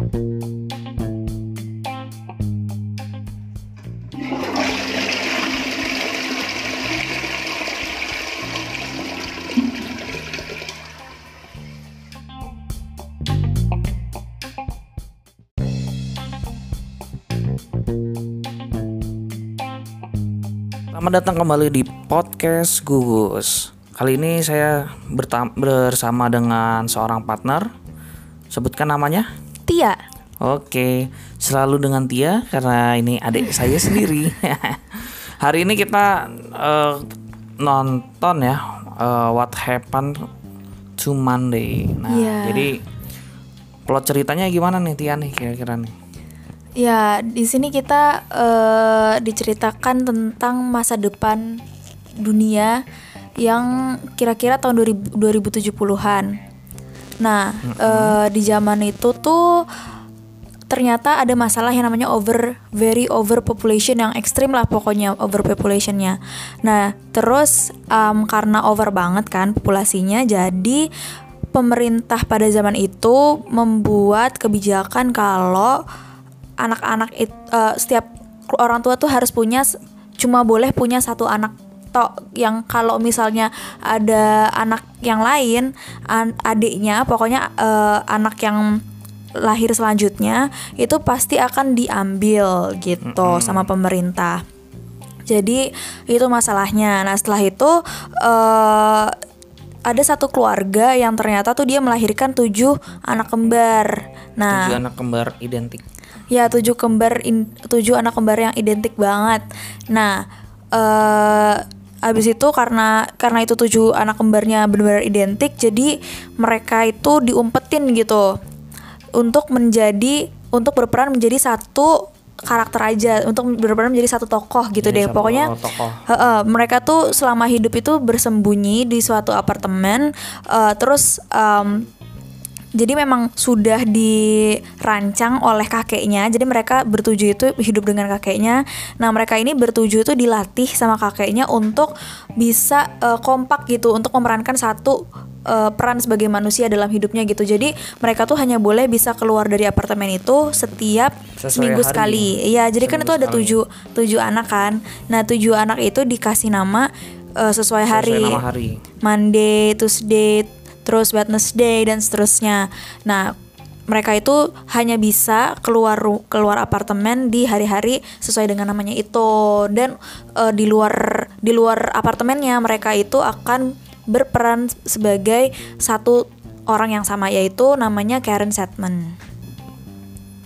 Selamat datang kembali di podcast Gugus. Kali ini saya bersama dengan seorang partner. Sebutkan namanya. Oke, selalu dengan Tia karena ini adik saya sendiri. Hari ini kita eh, nonton ya eh, What Happened to Monday. Nah, Iya. jadi plot ceritanya gimana nih Tia nih kira-kira nih? Ya, di sini kita eh, diceritakan tentang masa depan dunia yang kira-kira tahun 2000 2070-an. Nah, eh, di zaman itu tuh ternyata ada masalah yang namanya over very overpopulation yang ekstrim lah pokoknya overpopulationnya. Nah, terus em, karena over banget kan populasinya, jadi pemerintah pada zaman itu membuat kebijakan kalau anak-anak eh, setiap orang tua tuh harus punya cuma boleh punya satu anak tok yang kalau misalnya ada anak yang lain an- adiknya pokoknya eh, anak yang lahir selanjutnya itu pasti akan diambil gitu sama pemerintah. Jadi itu masalahnya. Nah setelah itu eh ada satu keluarga yang ternyata tuh dia melahirkan tujuh anak kembar. Nah Tujuh anak kembar identik. Ya tujuh kembar in- tujuh anak kembar yang identik banget. Nah, eh abis itu karena karena itu tujuh anak kembarnya benar-benar identik, jadi mereka itu diumpetin gitu untuk menjadi untuk berperan menjadi satu karakter aja untuk berperan menjadi satu tokoh gitu Jadi deh pokoknya tokoh. Heeh, mereka tuh selama hidup itu bersembunyi di suatu apartemen eh, terus em, jadi memang sudah dirancang oleh kakeknya. Jadi mereka bertujuh itu hidup dengan kakeknya. Nah, mereka ini bertujuh itu dilatih sama kakeknya untuk bisa eh, kompak gitu untuk memerankan satu eh, peran sebagai manusia dalam hidupnya gitu. Jadi mereka tuh hanya boleh bisa keluar dari apartemen itu setiap Sesuai seminggu hari. sekali. Iya, jadi kan Seminggu itu ada sekali. tujuh tujuh anak kan. Nah, tujuh anak itu dikasih nama eh, sesuai hari. Sesuai nama hari. Monday, Tuesday, terus Wednesday dan seterusnya. Nah, mereka itu hanya bisa keluar keluar apartemen di hari-hari sesuai dengan namanya itu dan eh, di luar di luar apartemennya mereka itu akan berperan sebagai satu orang yang sama yaitu namanya Karen Setman.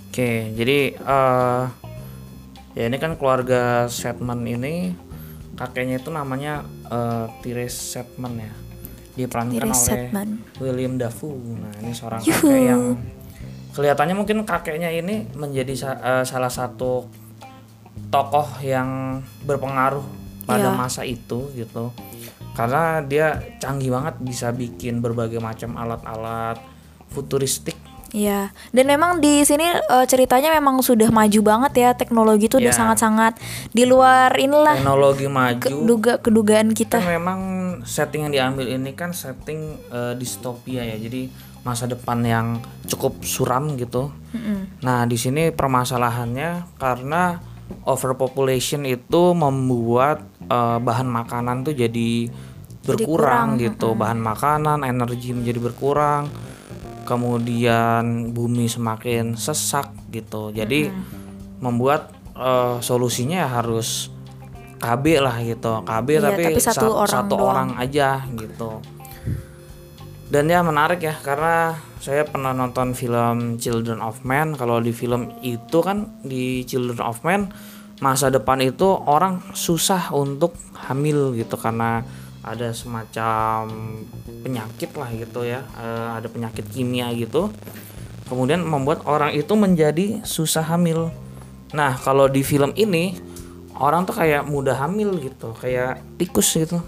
Oke, jadi eh ya ini kan keluarga Setman ini kakeknya itu namanya eh Tires Setman ya. Diperankan oleh Setman. William Dafoe. Nah, ini seorang Yuhu. kakek yang kelihatannya mungkin kakeknya ini menjadi sa- eh, salah satu tokoh yang berpengaruh pada Iya. masa itu gitu. Karena dia canggih banget bisa bikin berbagai macam alat-alat futuristik Iya, dan memang di sini eh, ceritanya memang sudah maju banget ya teknologi itu udah Ya. sangat-sangat di luar inilah teknologi maju. keduga kedugaan kita. kan memang setting yang diambil ini kan setting eh, distopia ya. Jadi masa depan yang cukup suram gitu. Nah di sini permasalahannya karena overpopulation itu membuat eh, bahan makanan tuh jadi berkurang kurang, gitu. bahan makanan energi menjadi berkurang kemudian bumi semakin sesak gitu. Jadi membuat eh, solusinya ya harus KB lah gitu. KB Iya, tapi, tapi satu sa- orang satu doang. orang aja gitu. Dan ya menarik ya karena saya pernah nonton film Children of Men kalau di film itu kan di Children of Men masa depan itu orang susah untuk hamil gitu. Karena ada semacam penyakit lah gitu ya eh, ada penyakit kimia gitu. Kemudian membuat orang itu menjadi susah hamil. Nah kalau di film ini orang tuh kayak mudah hamil gitu kayak tikus gitu.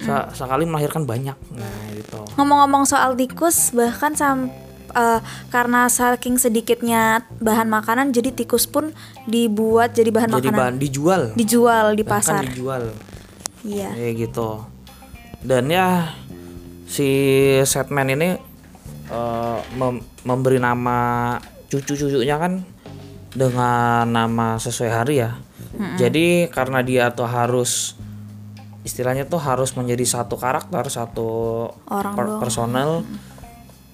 Sa- sekali melahirkan banyak. Nah gitu. Ngomong-ngomong soal tikus, bahkan sam eh, karena saking sedikitnya bahan makanan, jadi tikus pun dibuat jadi bahan jadi makanan, bahan dijual. Dijual di bahkan pasar. dijual. Iya. kayak gitu dan ya si setman ini eh, mem- memberi nama cucu-cucunya kan dengan nama sesuai hari ya. Jadi karena dia tuh harus istilahnya tuh harus menjadi satu karakter, satu Orang per- personal.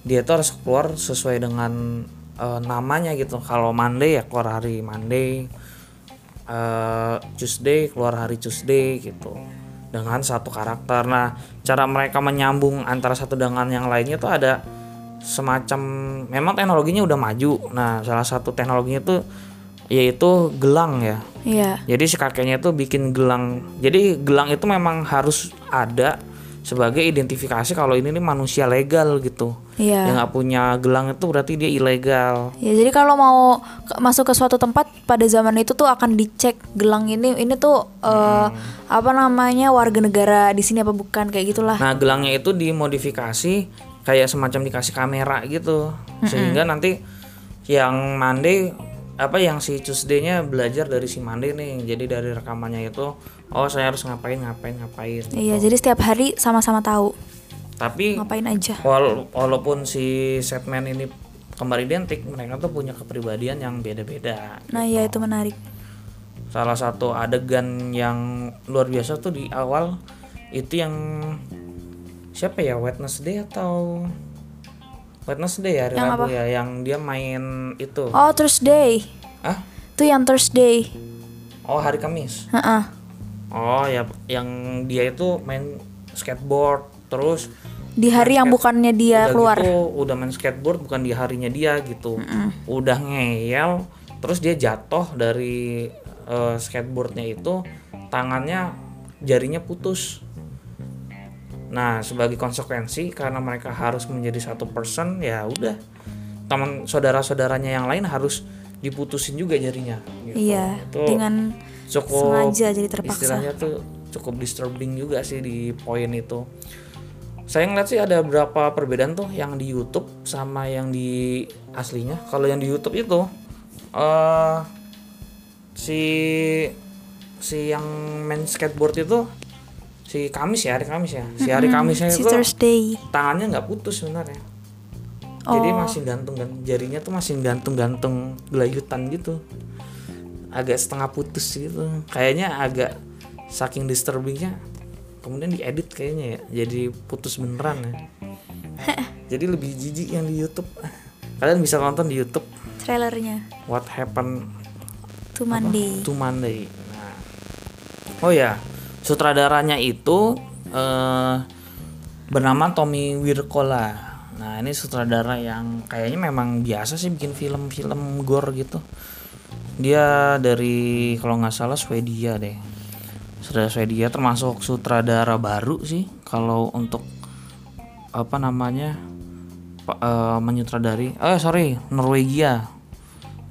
Dia tuh harus keluar sesuai dengan eh, namanya gitu. Kalau Monday ya keluar hari Monday. eh, Tuesday keluar hari Tuesday gitu. Dengan satu karakter. Nah, cara mereka menyambung antara satu dengan yang lainnya tuh ada semacam memang teknologinya udah maju. Nah, salah satu teknologinya tuh yaitu gelang ya. Iya. Jadi si kakeknya itu bikin gelang. Jadi gelang itu memang harus ada sebagai identifikasi kalau ini nih manusia legal gitu. Iya. Yang nggak punya gelang itu berarti dia ilegal. Ya jadi kalau mau masuk ke suatu tempat pada zaman itu tuh akan dicek gelang ini ini tuh eh, apa namanya warga negara di sini apa bukan kayak gitulah. Nah, gelangnya itu dimodifikasi kayak semacam dikasih kamera gitu. Sehingga nanti yang Monday apa yang si Tuesday-nya belajar dari si Monday nih. Jadi dari rekamannya itu oh saya harus ngapain ngapain ngapain. Iya, jadi setiap hari sama-sama tahu Tapi ngapain aja. Wal- walaupun si setman ini kembar identik, mereka tuh punya kepribadian yang beda-beda. Nah, iya itu menarik. Salah satu adegan yang luar biasa tuh di awal itu yang siapa ya Wednesday atau Wednesday ya hari Yang Rabu apa? ya yang dia main itu. Oh, Thursday. Ah? Itu yang Thursday. Oh, hari Kamis. Heeh. Oh, ya yang dia itu main skateboard terus Di hari yang bukannya dia udah keluar. gitu udah main skateboard bukan di harinya dia gitu udah ngeyel terus dia jatuh dari eh, skateboardnya itu tangannya jarinya putus nah sebagai konsekuensi karena mereka harus menjadi satu person ya udah teman saudara-saudaranya yang lain harus diputusin juga jarinya gitu. Iya, Itu dengan cukup sengaja jadi terpaksa. istilahnya tuh cukup disturbing juga sih di poin itu saya ngeliat sih ada beberapa perbedaan tuh yang di YouTube sama yang di aslinya kalau yang di YouTube itu eh si si yang main skateboard itu si Kamis ya hari Kamis ya. Si hari Kamisnya si itu Thursday. tangannya nggak putus sebenarnya. Jadi masih gantung kan jarinya tuh masih gantung-gantung gelayutan gitu. Agak setengah putus gitu. Kayaknya agak saking disturbingnya kemudian diedit kayaknya ya. Jadi putus beneran ya. Jadi lebih jijik yang di YouTube. Kalian bisa nonton di YouTube. Trailernya. What Happened? To Monday. to Monday. Nah. oh ya sutradaranya itu eh, bernama Tommy Wirkola. Nah ini sutradara yang kayaknya memang biasa sih bikin film-film gore gitu. Dia dari kalau nggak salah Swedia deh. Sutradara Swedia termasuk sutradara baru sih kalau untuk apa namanya eh, menyutradari oh sorry Norwegia.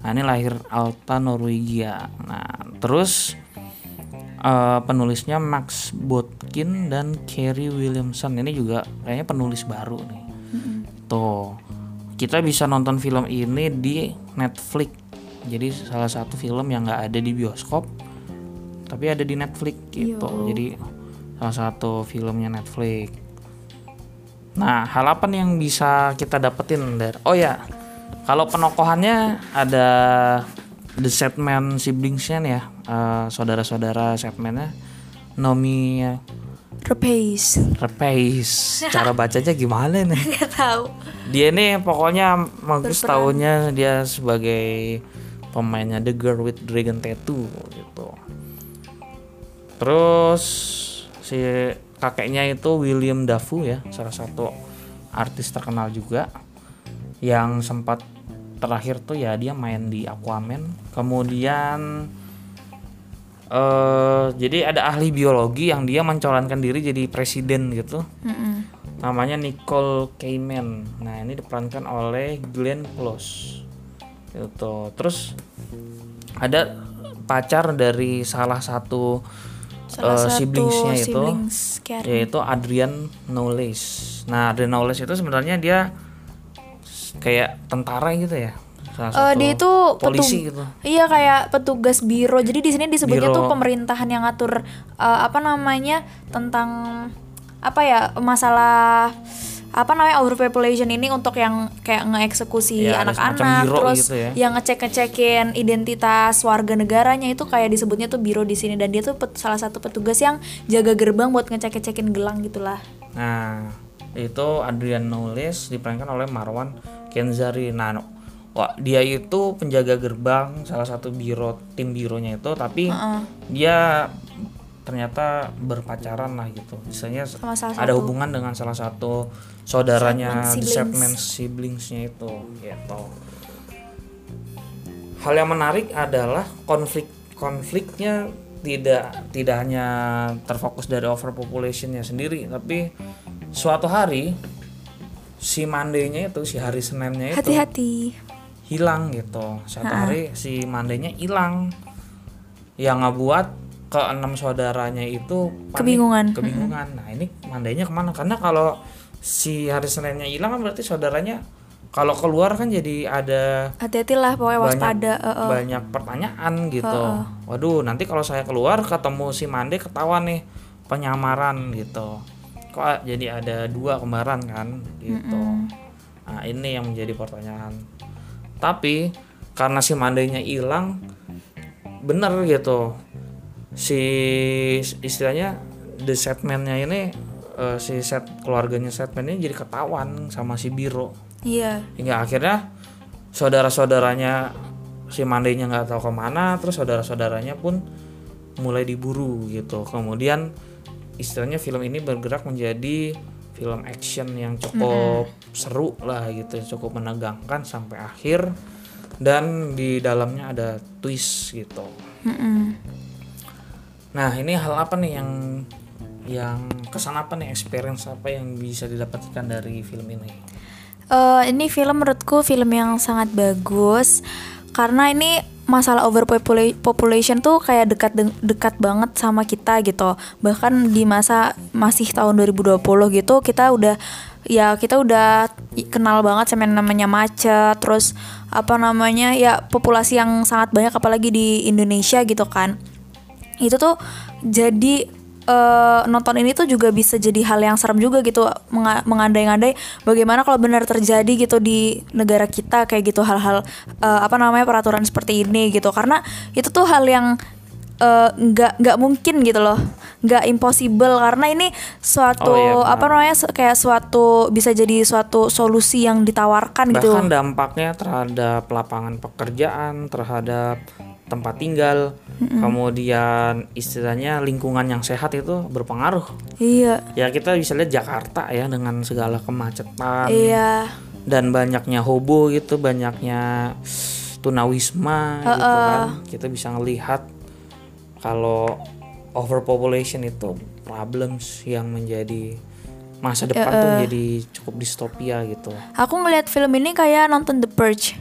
Nah ini lahir Alta Norwegia. Nah terus eh, penulisnya Max Botkin dan Kerry Williamson. Ini juga kayaknya penulis baru nih. Tuh kita bisa nonton film ini di Netflix. Jadi salah satu film yang nggak ada di bioskop tapi ada di Netflix gitu. Jadi salah satu filmnya Netflix. Nah hal apa nih yang bisa kita dapetin dari oh ya kalau penokohannya ada The Setman siblingsnya nih ya eh, saudara-saudara Setmannya Nomi Repace. Repace cara bacanya gimana nih? Gak tahu. dia ini pokoknya bagus tahunnya dia sebagai pemainnya The Girl with Dragon Tattoo gitu. Terus si kakeknya itu William Dafoe ya salah satu artis terkenal juga. Yang sempat terakhir tuh ya dia main di Aquaman. Kemudian eh jadi ada ahli biologi yang dia mencalonkan diri jadi presiden gitu Mm-mm. namanya Nicole Kidman. Nah ini diperankan oleh Glenn Close. Gitu. Terus ada pacar dari salah satu Salah satu siblingsnya itu, siblings yaitu Adrian Knowles. Nah Adrian Knowles itu sebenarnya dia kayak tentara gitu ya. Salah Eh, satu dia itu polisi gitu. Iya kayak petugas biro. Jadi di sini disebutnya Biro. tuh pemerintahan yang ngatur eh, apa namanya tentang apa ya masalah apa namanya overpopulation ini untuk yang kayak ngeeksekusi Ya, anak-anak terus gitu ya. yang ngecek-ngecekin identitas warga negaranya itu kayak disebutnya tuh biro di sini dan dia tuh pet- salah satu petugas yang jaga gerbang buat ngecek-ngecekin gelang gitulah. Nah, itu Adrian Nulis diperankan oleh Marwan Kenzari. Nah, no- wah, dia itu penjaga gerbang salah satu biro tim bironya itu, tapi dia ternyata berpacaran lah gitu. Misalnya ada satu- hubungan dengan salah satu saudaranya Segment di siblings. segmen siblingsnya itu gitu. Hal yang menarik adalah konflik konfliknya tidak tidak hanya terfokus dari overpopulationnya sendiri, tapi suatu hari si Mandenya itu si hari Seninnya itu Hati-hati. Hilang gitu. Satu hari si Mandenya hilang, yang ngebuat keenam saudaranya itu panik, Kebingungan. Kebingungan. Nah ini Mandenya ke mana? Karena kalau si hari Seninnya hilang kan berarti saudaranya kalau keluar kan jadi ada Hati-hatilah pokoknya banyak waspada. eh, eh. banyak pertanyaan gitu. Waduh, nanti kalau saya keluar ketemu si Mande ketahuan nih penyamaran gitu. Kok jadi ada dua kembaran kan gitu. Nah, ini yang menjadi pertanyaan. Tapi karena si Mandenya hilang bener gitu. Si istilahnya the setman-nya ini eh, si set keluarganya setman ini jadi ketahuan sama si Biro Iya. hingga akhirnya saudara-saudaranya si Mandenya nggak tahu ke mana terus saudara-saudaranya pun mulai diburu gitu kemudian istilahnya film ini bergerak menjadi film action yang cukup seru lah gitu cukup menegangkan sampai akhir. Dan di dalamnya ada twist gitu. Mm-mm. nah ini hal apa nih yang yang kesan apa nih experience apa yang bisa didapatkan dari film ini? Eh, ini film menurutku film yang sangat bagus. Karena ini masalah overpopulation tuh kayak dekat dekat banget sama kita gitu. Bahkan di masa masih tahun 2020 gitu kita udah ya kita udah kenal banget sama yang namanya macet terus apa namanya ya populasi yang sangat banyak apalagi di Indonesia gitu kan. Itu tuh jadi eh, nonton ini tuh juga bisa jadi hal yang serem juga gitu menga- mengandai-ngandai bagaimana kalau benar terjadi gitu di negara kita kayak gitu hal-hal eh, apa namanya peraturan seperti ini gitu. Karena itu tuh hal yang eh, nggak nggak mungkin gitu loh nggak impossible. Karena ini suatu Oh, iya, benar. apa namanya kayak suatu bisa jadi suatu solusi yang ditawarkan gitu. Bahkan dampaknya terhadap lapangan pekerjaan terhadap tempat tinggal kemudian istilahnya lingkungan yang sehat itu berpengaruh. Iya. Ya kita bisa lihat Jakarta ya dengan segala kemacetan. Iya. Dan banyaknya hobo gitu banyaknya tunawisma gitu kan. Kita bisa ngelihat kalau overpopulation itu problems yang menjadi masa depan tuh jadi cukup distopia gitu. Aku ngelihat film ini kayak nonton The Purge.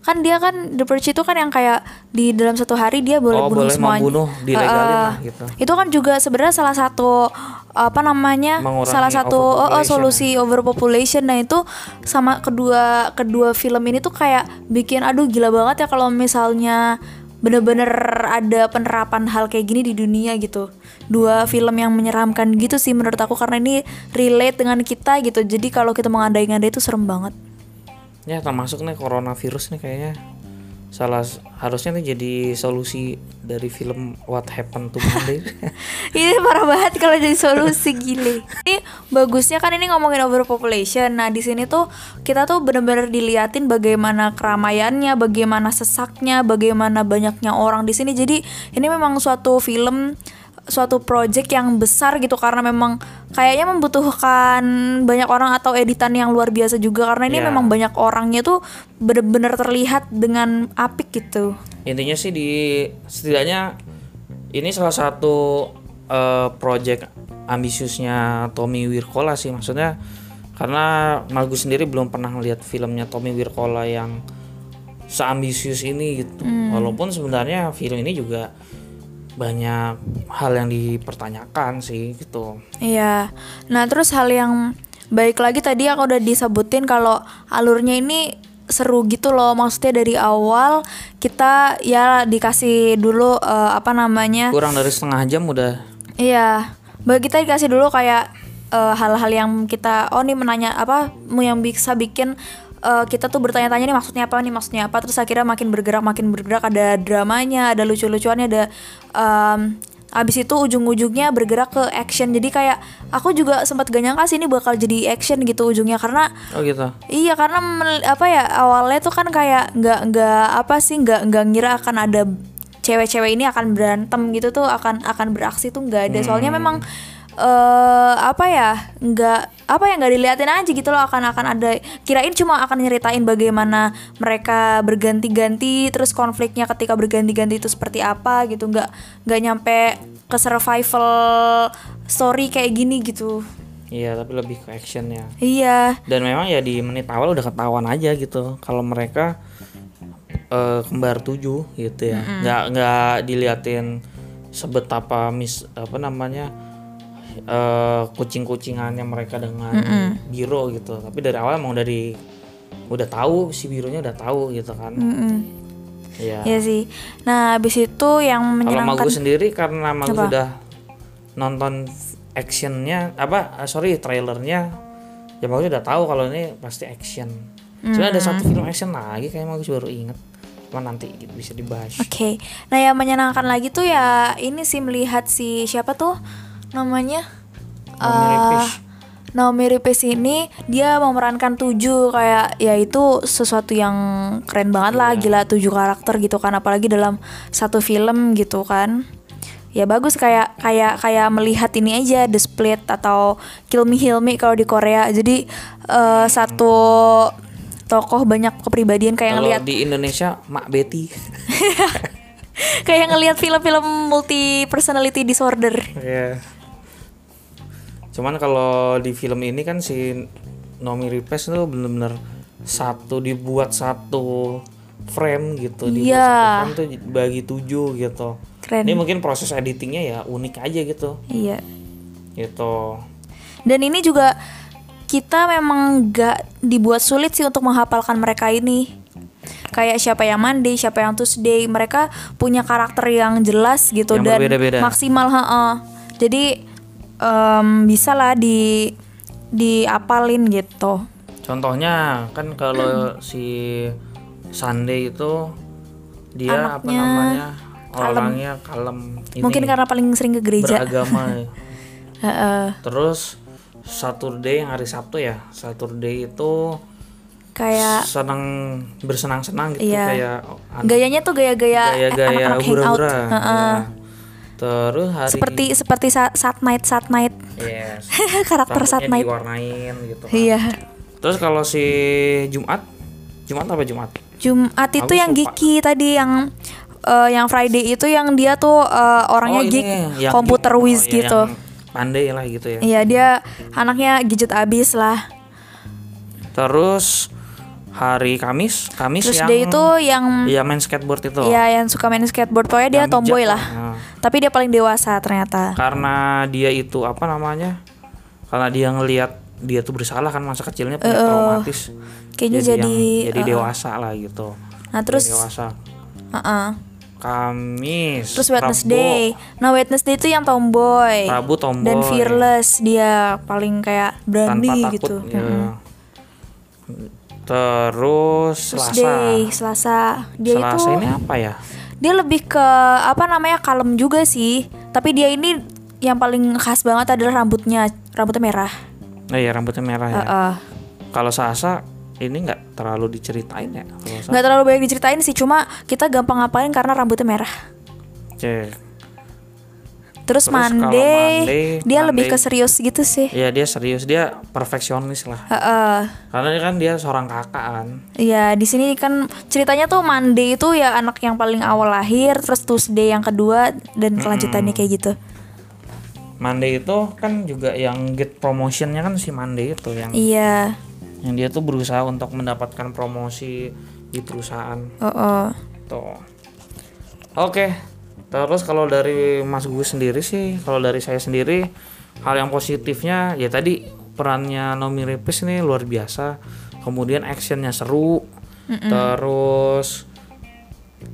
Kan dia kan The Purge itu kan yang kayak di dalam satu hari dia boleh Oh, bunuh boleh semuanya. membunuh, dilegalin Heeh. lah gitu. Itu kan juga sebenarnya salah satu apa namanya? Mengurangi salah satu oh, oh, solusi overpopulation. Nah, itu sama kedua kedua film ini tuh kayak bikin aduh gila banget ya kalau misalnya bener-bener ada penerapan hal kayak gini di dunia gitu dua film yang menyeramkan gitu sih menurut aku karena ini relate dengan kita gitu jadi kalau kita mengandai-ngandai itu serem banget ya termasuk nih coronavirus nih kayaknya salah harusnya nih jadi solusi dari film What Happened to Monday Ini parah banget kalau jadi solusi gile. Ini bagusnya kan ini ngomongin overpopulation. Nah, di sini tuh kita tuh bener-bener diliatin bagaimana keramaiannya, bagaimana sesaknya, bagaimana banyaknya orang di sini. Jadi, ini memang suatu film suatu project yang besar gitu karena memang kayaknya membutuhkan banyak orang atau editan yang luar biasa juga karena ini Iya. memang banyak orangnya tuh bener-bener terlihat dengan apik gitu. intinya sih di setidaknya ini salah satu eh, project ambisiusnya Tommy Wirkola sih maksudnya karena Malgus sendiri belum pernah ngeliat filmnya Tommy Wirkola yang seambisius ini gitu walaupun sebenarnya film ini juga banyak hal yang dipertanyakan sih gitu Iya. Nah, terus hal yang baik lagi tadi aku udah disebutin kalau alurnya ini seru gitu loh. Maksudnya dari awal kita ya dikasih dulu eh, apa namanya? kurang dari setengah jam udah Iya. Bagi kita dikasih dulu kayak eh, hal-hal yang kita oh nih menanya apa yang bisa bikin eh, kita tuh bertanya-tanya nih maksudnya apa nih maksudnya apa? Terus akhirnya makin bergerak makin bergerak ada dramanya ada lucu-lucuannya ada em, abis itu ujung-ujungnya bergerak ke action. Jadi kayak aku juga sempat gak nyangka sih ini bakal jadi action gitu ujungnya karena Oh gitu. Iya karena apa ya awalnya tuh kan kayak nggak nggak apa sih nggak nggak ngira akan ada cewek-cewek ini akan berantem gitu tuh akan akan beraksi tuh nggak ada. Soalnya memang eh apa ya nggak apa ya nggak diliatin aja gitu loh akan akan ada kirain cuma akan nyeritain bagaimana mereka berganti-ganti terus konfliknya ketika berganti-ganti itu seperti apa gitu nggak nggak nyampe ke survival story kayak gini gitu Iya tapi lebih ke actionnya. iya Dan memang ya di menit awal udah ketahuan aja gitu kalau mereka eh, kembar tujuh gitu ya. Nggak nggak diliatin sebetapa mis apa namanya eh, kucing-kucingannya mereka dengan biro gitu. Tapi dari awal emang dari udah tahu si bironya udah tahu gitu kan. Mm-mm. Iya. Iya sih. Nah, habis itu yang Kalau menyenangkan Magus sendiri karena Magus Apa? sudah nonton actionnya apa ah, sorry trailernya ya Magus udah tahu kalau ini pasti action. Sebenarnya ada satu film action lagi kayak Magus baru inget. Cuma nanti bisa dibahas. Oke. Nah, yang menyenangkan lagi tuh ya ini sih melihat si siapa tuh namanya Naomi Rapace. Naomi Rapace ini dia memerankan tujuh kayak ya itu sesuatu yang keren banget lah gila tujuh karakter gitu kan apalagi dalam satu film gitu kan ya bagus kayak kayak kayak melihat ini aja The Split atau Kill Me Heal Me kalau di Korea jadi eh, satu tokoh banyak kepribadian kayak Kalau ngelihat di Indonesia Mak Betty. kayak ngelihat film-film multi personality disorder Iya. Cuman kalau di film ini kan si Naomi Rapace tuh bener-bener satu dibuat satu frame gitu dibuat Iya. satu frame tuh bagi tujuh gitu. keren Ini mungkin proses editingnya ya unik aja gitu. iya Gitu. Dan ini juga kita memang gak dibuat sulit sih untuk menghafalkan mereka ini. Kayak siapa yang Monday, siapa yang Tuesday, mereka punya karakter yang jelas gitu Yang dan maksimal, heeh. Jadi em, bisa lah di diapalin gitu. Contohnya kan kalau si Sunday itu dia apa Anaknya namanya? kalem. Orangnya kalem. Ini Mungkin karena paling sering ke gereja. beragama. Heeh. Terus Saturday yang hari Sabtu ya. Saturday itu Kayak senang bersenang-senang gitu Iya. kayak gayanya tuh gaya-gaya gaya-gaya hangout. hura-hura. Heeh. ya. Terus hari Seperti seperti saat, saat night saat night yes, karakter saat night. diwarnain gitu kan. Iya. Terus kalau si Jumat Jumat apa Jumat? Jumat itu Aku yang lupa. Giki tadi yang eh, yang Friday itu yang dia tuh eh, orangnya Oh, geek komputer geek. whiz Oh, iya, gitu. yang pandai lah gitu ya. Iya dia anaknya gadget abis lah. Terus hari Kamis, Kamis Terus yang dia itu yang Iya main skateboard itu. ya yang suka main skateboard pokoknya dia Yang tomboy lah. Nah, Tapi dia paling dewasa ternyata. karena dia itu apa namanya? Karena dia ngelihat dia tuh bersalah kan masa kecilnya punya traumatis. Kayaknya jadi, yang- jadi uh-uh. dewasa lah gitu. Nah Jadi terus dewasa. uh-uh. Kamis. terus Wednesday. Nah Wednesday itu yang tomboy. Rabu, Rabu tomboy. Dan fearless dia paling kayak tanpa berani takut. gitu. ya. Terus Selasa. Tuesday, Selasa. Dia Selasa itu ini apa ya? dia lebih ke apa namanya kalem juga sih tapi dia ini yang paling khas banget adalah rambutnya rambutnya merah Oh iya rambutnya merah ya. Heeh. Kalau Selasa ini nggak terlalu diceritain ya. Nggak terlalu banyak diceritain sih cuma kita gampang ngapain karena rambutnya merah Cek. Terus, Terus kalau Monday, Monday, dia lebih ke serius gitu sih Iya dia serius dia perfeksionis lah. Heeh. Karena dia kan dia seorang kakak kan. Iya di sini kan ceritanya tuh Monday itu ya anak yang paling awal lahir terus Tuesday yang kedua dan kelanjutannya kayak gitu Monday itu kan juga yang get promotionnya kan si Monday itu yang iya yang dia tuh berusaha untuk mendapatkan promosi di perusahaan oh, oh. tuh. Oke. Terus kalau dari Mas Gus sendiri sih, kalau dari saya sendiri hal yang positifnya ya tadi perannya Nomi Repes ini luar biasa. Kemudian actionnya seru. Terus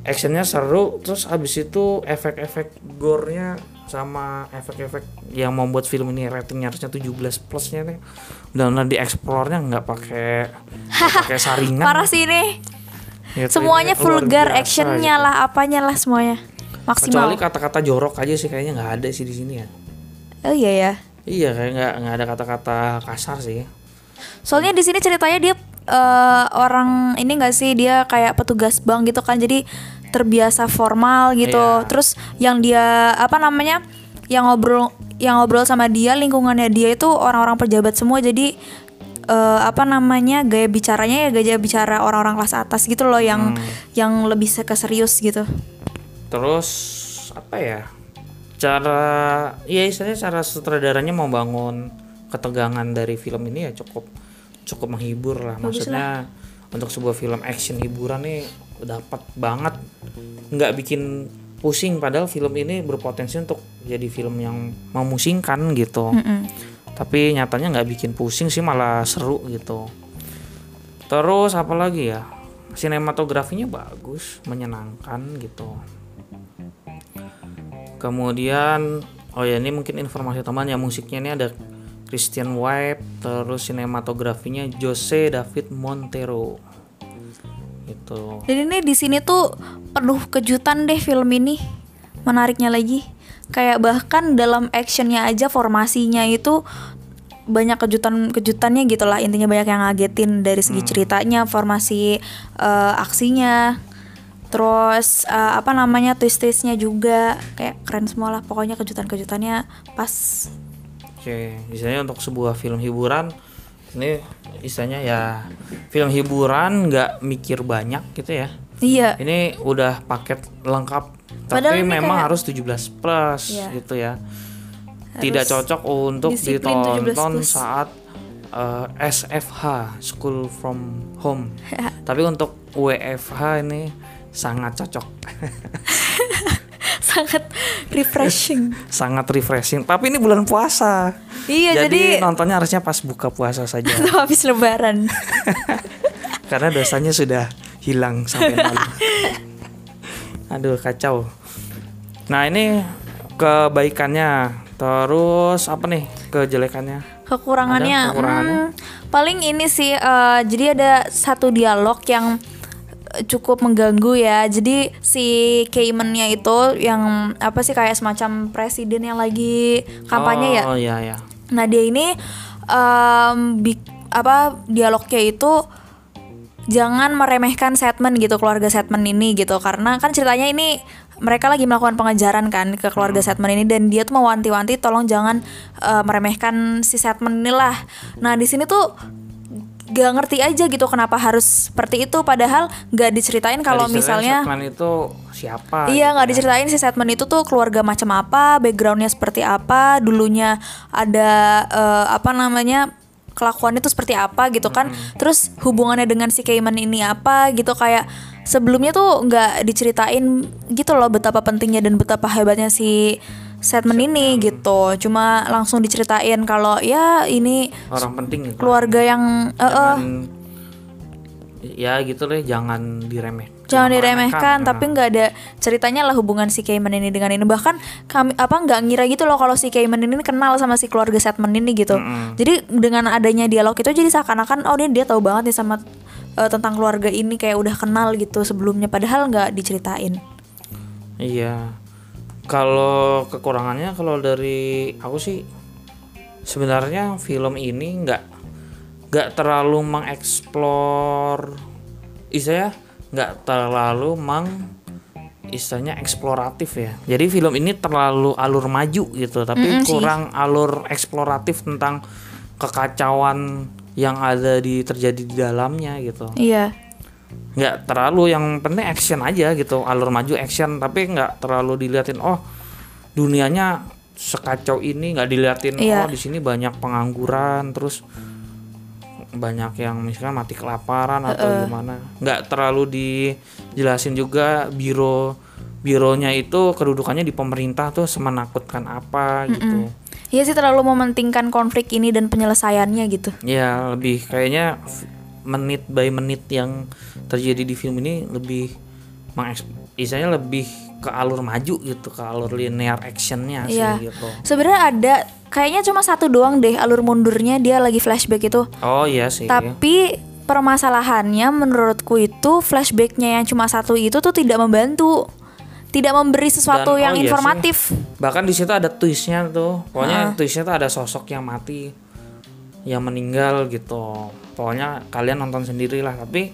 actionnya seru. Terus habis itu efek-efek gore-nya sama efek-efek yang membuat film ini ratingnya harusnya 17 plusnya nih benar-benar dieksplornya nggak pakai pakai saringan Parah sih ini. Gitu, Semuanya luar vulgar, actionnya gitu. lah, apanya lah semuanya. Maksimal. kecuali kata-kata jorok aja sih kayaknya nggak ada sih di sini ya Oh iya ya. iya kayak nggak nggak ada kata-kata kasar sih Soalnya di sini ceritanya dia eh, orang ini enggak sih dia kayak petugas bank gitu kan. Jadi terbiasa formal gitu. Iya. Terus yang dia apa namanya? Yang ngobrol yang ngobrol sama dia lingkungannya dia itu orang-orang pejabat semua. Jadi eh, apa namanya? gaya bicaranya ya gaya bicara orang-orang kelas atas gitu loh yang yang lebih se- ke serius gitu. Terus apa ya cara ya istilahnya cara sutradaranya mau bangun ketegangan dari film ini ya cukup cukup menghibur lah. Maksudnya untuk sebuah film action hiburan nih dapat banget. Nggak bikin pusing padahal film ini berpotensi untuk jadi film yang memusingkan gitu. Tapi nyatanya nggak bikin pusing sih malah seru gitu. Terus apa lagi ya sinematografinya bagus menyenangkan gitu kemudian oh ya ini mungkin informasi teman ya musiknya ini ada Christian Wipe terus sinematografinya Jose David Montero. Gitu. Dan ini di sini tuh penuh kejutan deh film ini. Menariknya lagi, kayak bahkan dalam actionnya aja formasinya itu banyak kejutan-kejutannya gitu lah. Intinya banyak yang ngagetin dari segi ceritanya formasi eh, aksinya terus eh, apa namanya twist-twistnya juga kayak keren semua lah pokoknya kejutan-kejutannya pas Oke, misalnya untuk sebuah film hiburan ini istilahnya ya film hiburan nggak mikir banyak gitu ya. iya Ini udah paket lengkap Padahal tapi memang kayak- harus 17 plus Iya. gitu ya. Tidak cocok untuk disiplin 17 ditonton saat eh, SFH School from Home. tapi untuk WFH ini sangat cocok. sangat refreshing sangat refreshing. Tapi ini bulan puasa. iya Jadi, jadi, nontonnya harusnya pas buka puasa saja. atau habis lebaran karena dosanya sudah hilang sampai lalu. Aduh kacau. Nah ini kebaikannya, terus apa nih kejelekannya? kekurangannya, Ada kekurangannya? hmm, paling ini sih eh, jadi ada satu dialog yang cukup mengganggu ya jadi si Cayman-nya itu yang apa sih kayak semacam presiden yang lagi kampanye ya Oh iya ya. Nah dia ini em, bik- apa dialognya itu jangan meremehkan Setman gitu keluarga Setman ini gitu karena kan ceritanya ini mereka lagi melakukan pengejaran kan ke keluarga Setman ini dan dia tuh mewanti-wanti tolong jangan eh, meremehkan si Setman inilah. Nah di sini tuh gak ngerti aja gitu kenapa harus seperti itu padahal gak diceritain kalau misalnya Setman itu siapa? Iya gitu nggak ya. diceritain si Setman itu tuh keluarga macam apa, backgroundnya seperti apa, dulunya ada eh, apa namanya kelakuannya tuh seperti apa gitu kan. Terus hubungannya dengan si Cayman ini apa gitu kayak sebelumnya tuh nggak diceritain gitu loh betapa pentingnya dan betapa hebatnya si Setman ini gitu. Cuma langsung diceritain kalau ya ini Orang penting gitu. keluarga yang eh, eh, Jangan, ya gitu deh, jangan diremeh. jangan diremehkan Nah, tapi nggak ada ceritanya lah hubungan si Cayman ini dengan ini bahkan kami apa nggak ngira gitu loh kalau si Cayman ini kenal sama si keluarga Setman ini gitu jadi dengan adanya dialog itu jadi seakan-akan oh dia dia tahu banget nih sama eh, tentang keluarga ini kayak udah kenal gitu sebelumnya padahal nggak diceritain Iya. Kalau kekurangannya kalau dari aku sih sebenarnya film ini nggak nggak terlalu mengeksplor istilahnya nggak terlalu meng istilahnya eksploratif ya. Jadi film ini terlalu alur maju gitu, tapi kurang alur eksploratif tentang kekacauan yang ada di terjadi di dalamnya gitu. Iya nggak terlalu yang penting action aja gitu alur maju action tapi nggak terlalu diliatin oh dunianya sekacau ini nggak diliatin Iya. oh di sini banyak pengangguran terus banyak yang misalkan mati kelaparan atau gimana. Nggak terlalu dijelasin juga biro bironya itu kedudukannya di pemerintah tuh semenakutkan apa gitu. Iya sih terlalu mementingkan konflik ini dan penyelesaiannya gitu. Ya lebih kayaknya menit by menit yang terjadi di film ini lebih istilahnya lebih ke alur maju gitu ke alur linear actionnya sih Iya. gitu Sebenarnya ada kayaknya cuma satu doang deh alur mundurnya dia lagi flashback itu. oh iya sih Tapi permasalahannya menurutku itu flashbacknya yang cuma satu itu tuh tidak membantu, tidak memberi sesuatu Dan- yang oh iya sih. informatif. bahkan di situ ada twistnya tuh pokoknya twistnya tuh ada sosok yang mati yang meninggal gitu pokoknya kalian nonton sendiri lah tapi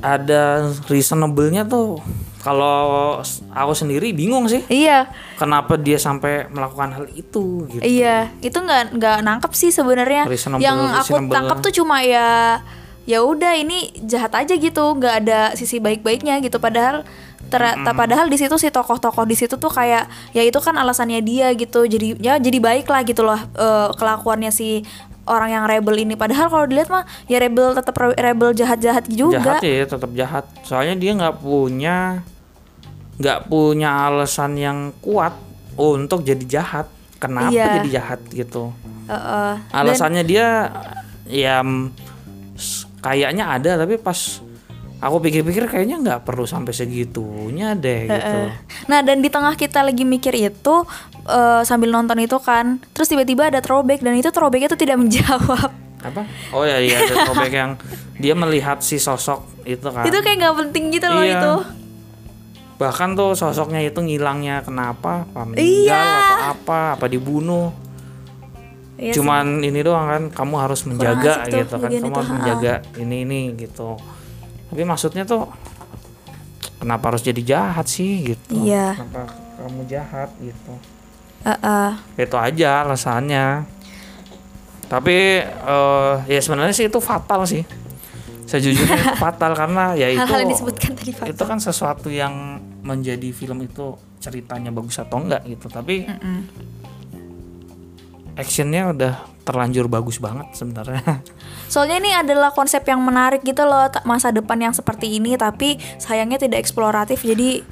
ada reasonable-nya tuh kalau aku sendiri bingung sih Iya, kenapa dia sampai melakukan hal itu gitu iya, itu nggak nggak nangkep sih sebenarnya. Yang aku tangkap tuh cuma ya ya udah ini jahat aja gitu, nggak ada sisi baik-baiknya gitu. Padahal ter- ta- padahal di situ si tokoh-tokoh di situ tuh kayak ya itu kan alasannya dia gitu. Jadi ya jadi baik lah gitu loh eh, kelakuannya si orang yang rebel ini. Padahal kalau dilihat mah ya rebel tetap re- rebel jahat-jahat juga. jahat ya tetap jahat soalnya dia nggak punya nggak punya alasan yang kuat untuk jadi jahat kenapa Iya. jadi jahat gitu Eh, eh. alasannya dia ya kayaknya ada tapi pas aku pikir-pikir kayaknya nggak perlu sampai segitunya deh gitu Nah dan di tengah kita lagi mikir itu eh, sambil nonton itu kan, terus tiba-tiba ada throwback dan itu throwbacknya tuh tidak menjawab. apa oh ya iya ada throwback yang dia melihat si sosok itu kan Itu kayak nggak penting gitu loh Iya. itu. bahkan tuh sosoknya itu ngilangnya kenapa apa meninggal Iya. atau apa apa dibunuh Iya cuman ini doang kan kamu harus menjaga gitu kan kamu itu, harus ha. menjaga ini ini gitu tapi maksudnya tuh kenapa harus jadi jahat sih gitu Iya. kenapa kamu jahat gitu Eh, eh. itu aja alasannya tapi eh, ya sebenarnya sih itu fatal sih sejujurnya itu fatal karena ya itu Hal-hal yang disebutkan tadi Pak. itu kan sesuatu yang menjadi film itu ceritanya bagus atau enggak gitu tapi actionnya udah terlanjur bagus banget sebenarnya Soalnya ini adalah konsep yang menarik gitu loh masa depan yang seperti ini tapi sayangnya tidak eksploratif jadi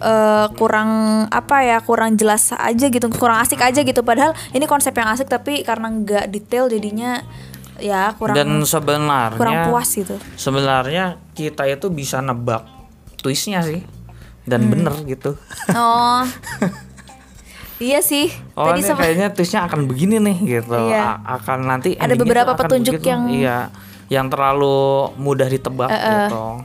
eh, kurang apa ya kurang jelas aja gitu kurang asik aja gitu padahal ini konsep yang asik tapi karena nggak detail jadinya ya kurang dan sebenarnya kurang puas gitu. sebenarnya kita itu bisa nebak twistnya sih dan Hmm. bener gitu Oh. iya sih. oh Tadi ini sempat- kayaknya twistnya akan begini nih gitu Iya. A- akan nanti Ada beberapa petunjuk begitu. yang- iya yang terlalu mudah ditebak gitu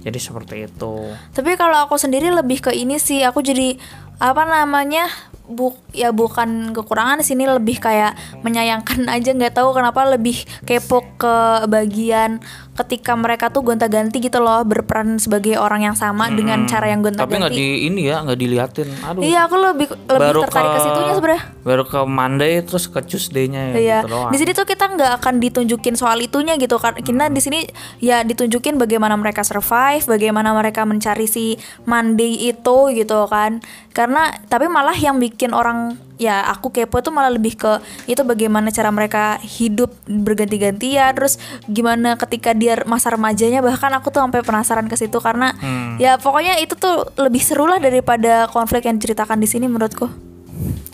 jadi seperti itu Tapi kalau aku sendiri lebih ke ini sih, aku jadi apa namanya? Bu, ya bukan kekurangan sini lebih kayak menyayangkan aja nggak tahu kenapa lebih kepo ke bagian ketika mereka tuh gonta-ganti gitu loh berperan sebagai orang yang sama dengan cara yang tapi nggak gonta-ganti. di ini ya nggak diliatin aduh Iya, aku lebih lebih tertarik ke situnya sebenarnya. baru ke Monday terus ke Tuesday-nya ya Iya, gitu doang. di sini tuh kita nggak akan ditunjukin soal itunya gitu kan. Kita di sini ya ditunjukin bagaimana mereka survive, bagaimana mereka mencari si Monday itu gitu kan. Karena tapi malah yang bikin orang ya aku kepo tuh malah lebih ke itu bagaimana cara mereka hidup berganti-gantian terus gimana ketika dia masa remajanya bahkan aku tuh sampai penasaran ke situ karena Hmm. ya pokoknya itu tuh lebih seru lah daripada konflik yang diceritakan di sini menurutku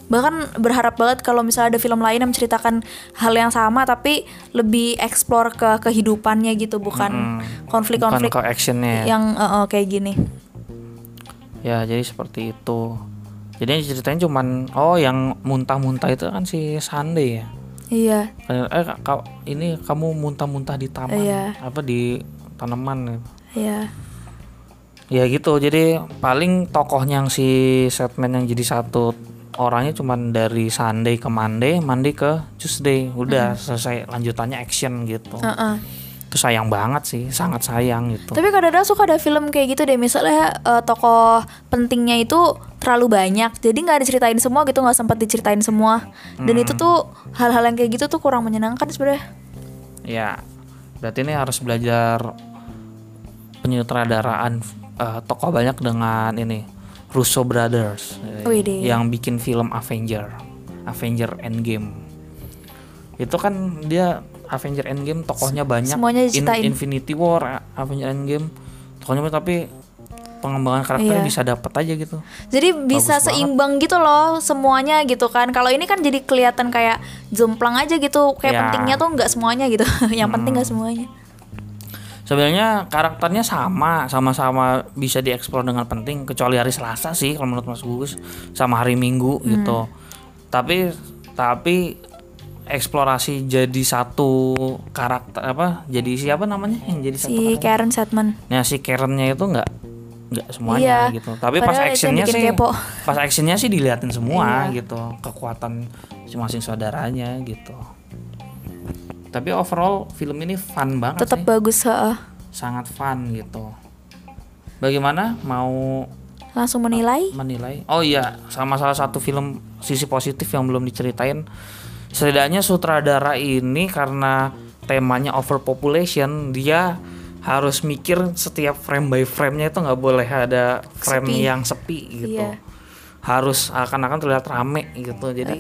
bahkan berharap banget kalau misalnya ada film lain yang menceritakan hal yang sama tapi lebih explore ke kehidupannya gitu bukan Hmm. bukan konflik-konflik ke actionnya ya. yang eh, eh, kayak gini ya jadi seperti itu jadi ceritanya cuman oh yang muntah-muntah itu kan si Sunday ya? Iya. Eh kau ini kamu muntah-muntah di taman Iya. apa di tanaman gitu. iya. Ya gitu jadi paling tokohnya yang si Setman yang jadi satu orangnya cuman dari Sunday ke Monday Monday ke Tuesday. Udah selesai lanjutannya action gitu. Heeh. itu sayang banget sih sangat sayang gitu. Tapi kadang-kadang suka ada film kayak gitu deh. Misalnya eh, tokoh pentingnya itu terlalu banyak. Jadi nggak diceritain semua gitu nggak sempat diceritain semua. Dan itu tuh hal-hal yang kayak gitu tuh kurang menyenangkan sebenarnya. Ya berarti ini harus belajar penyutradaraan eh, tokoh banyak dengan ini Russo Brothers eh, Widih. yang bikin film Avenger Avenger Endgame. Itu kan dia Avenger Endgame tokohnya banyak. Semuanya In-. Infinity War Avenger Endgame tokohnya banyak, tapi pengembangan karakternya Iya. bisa dapat aja gitu Jadi bisa Bagus banget. seimbang gitu loh semuanya gitu kan. Kalau ini kan jadi kelihatan kayak jomplang aja gitu. Kayak Ya. pentingnya tuh nggak semuanya gitu. Yang penting nggak semuanya. Sebenarnya karakternya sama, sama-sama bisa dieksplor dengan penting kecuali hari Selasa sih kalau menurut Mas Gugus sama hari Minggu gitu. Tapi tapi eksplorasi jadi satu karakter apa? Jadi siapa namanya yang jadi satu si karakter? Karen Setman Nah si Karennya itu nggak nggak semuanya Iya. gitu. Tapi pas actionnya sih, kepo. pas actionnya sih diliatin semua Iya. gitu, kekuatan masing-masing saudaranya gitu. Tapi overall film ini fun banget tetap bagus heeh. sangat fun gitu. Bagaimana mau langsung menilai menilai? Oh iya, sama salah satu film sisi positif yang belum diceritain. Setidaknya sutradara ini karena temanya overpopulation, dia harus mikir setiap frame by frame-nya itu nggak boleh ada frame Sepi. yang sepi gitu. Iya. Harus akan-akan terlihat rame gitu. Jadi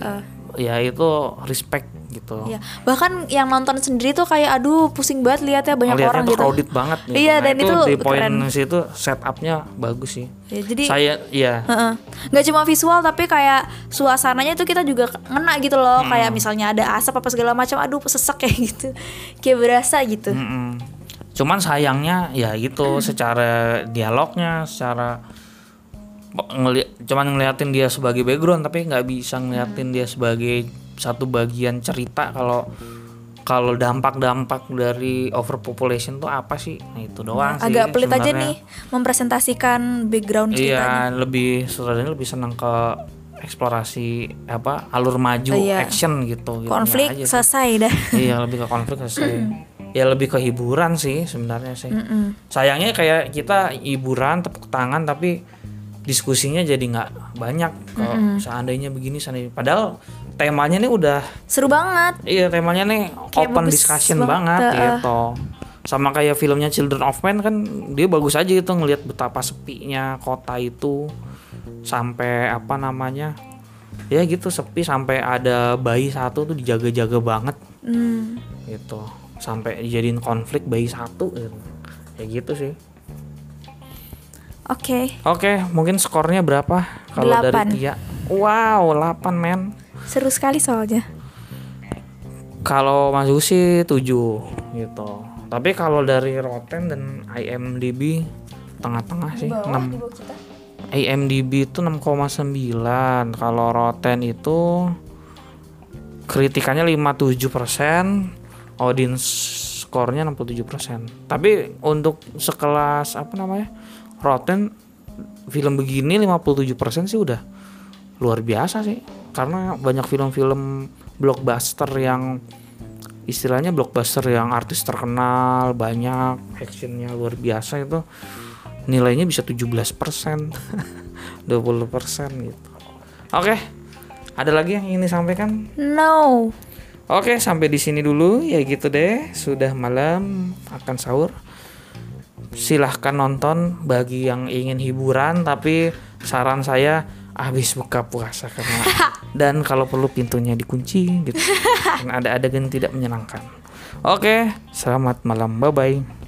ya itu respect gitu. ya bahkan yang nonton sendiri tuh kayak aduh pusing banget lihatnya banyak Ngeliatnya orang tuh gitu crowded banget gitu. Iya, Nah, dan itu di poin situ setupnya bagus sih. Ya, jadi Saya ya Heeh. nggak cuma visual tapi kayak suasananya tuh kita juga ngena gitu loh kayak misalnya ada asap apa segala macam aduh sesek kayak gitu kayak berasa gitu Mm-mm. Cuman sayangnya ya gitu secara dialognya, secara ngeli cuman ngeliatin dia sebagai background tapi nggak bisa ngeliatin dia sebagai satu bagian cerita kalau kalau dampak-dampak dari overpopulation tuh apa sih? Nah itu doang sih. agak pelit aja sebenarnya. nih mempresentasikan background ceritanya Iya, lebih saudaranya lebih senang ke eksplorasi apa alur maju Iya. action gitu. gitu konflik aja sih. selesai dah iya lebih ke konflik selesai ya lebih ke hiburan sih sebenarnya sih. Sayangnya kayak kita hiburan tepuk tangan tapi diskusinya jadi nggak banyak. Kalau seandainya begini seandainya padahal temanya nih udah seru banget. Iya temanya nih Kayak open discussion banget, banget heeh. gitu. Sama kayak filmnya Children of Men kan dia bagus aja gitu ngelihat betapa sepinya kota itu. Sampai apa namanya ya gitu sepi. Sampai ada bayi satu tuh dijaga-jaga banget. Hmm. gitu sampai dijadiin konflik bayi satu. Gitu. kayak gitu sih. Oke. Oke mungkin skornya berapa kalau dari. Tia? Wow 8 men. Seru sekali soalnya. Kalau Mas Gus sih 7 gitu. Tapi kalau dari Rotten dan IMDb tengah-tengah sih 6 IMDb itu 6,9 kalau Rotten itu kritikannya 57% audience skornya 67% tapi untuk sekelas apa namanya Rotten film begini 57% sih udah luar biasa sih. Karena banyak film-film blockbuster yang istilahnya blockbuster yang artis terkenal banyak actionnya luar biasa itu nilainya bisa 17% 20% gitu. Oke ada lagi yang ingin disampaikan? No Oke, sampai di sini dulu ya gitu deh. Sudah malam akan sahur. Silahkan nonton bagi yang ingin hiburan tapi saran saya habis buka puasa karena dan kalau perlu pintunya dikunci gitu. Karena ada adegan tidak menyenangkan. Oke, selamat malam. Bye bye.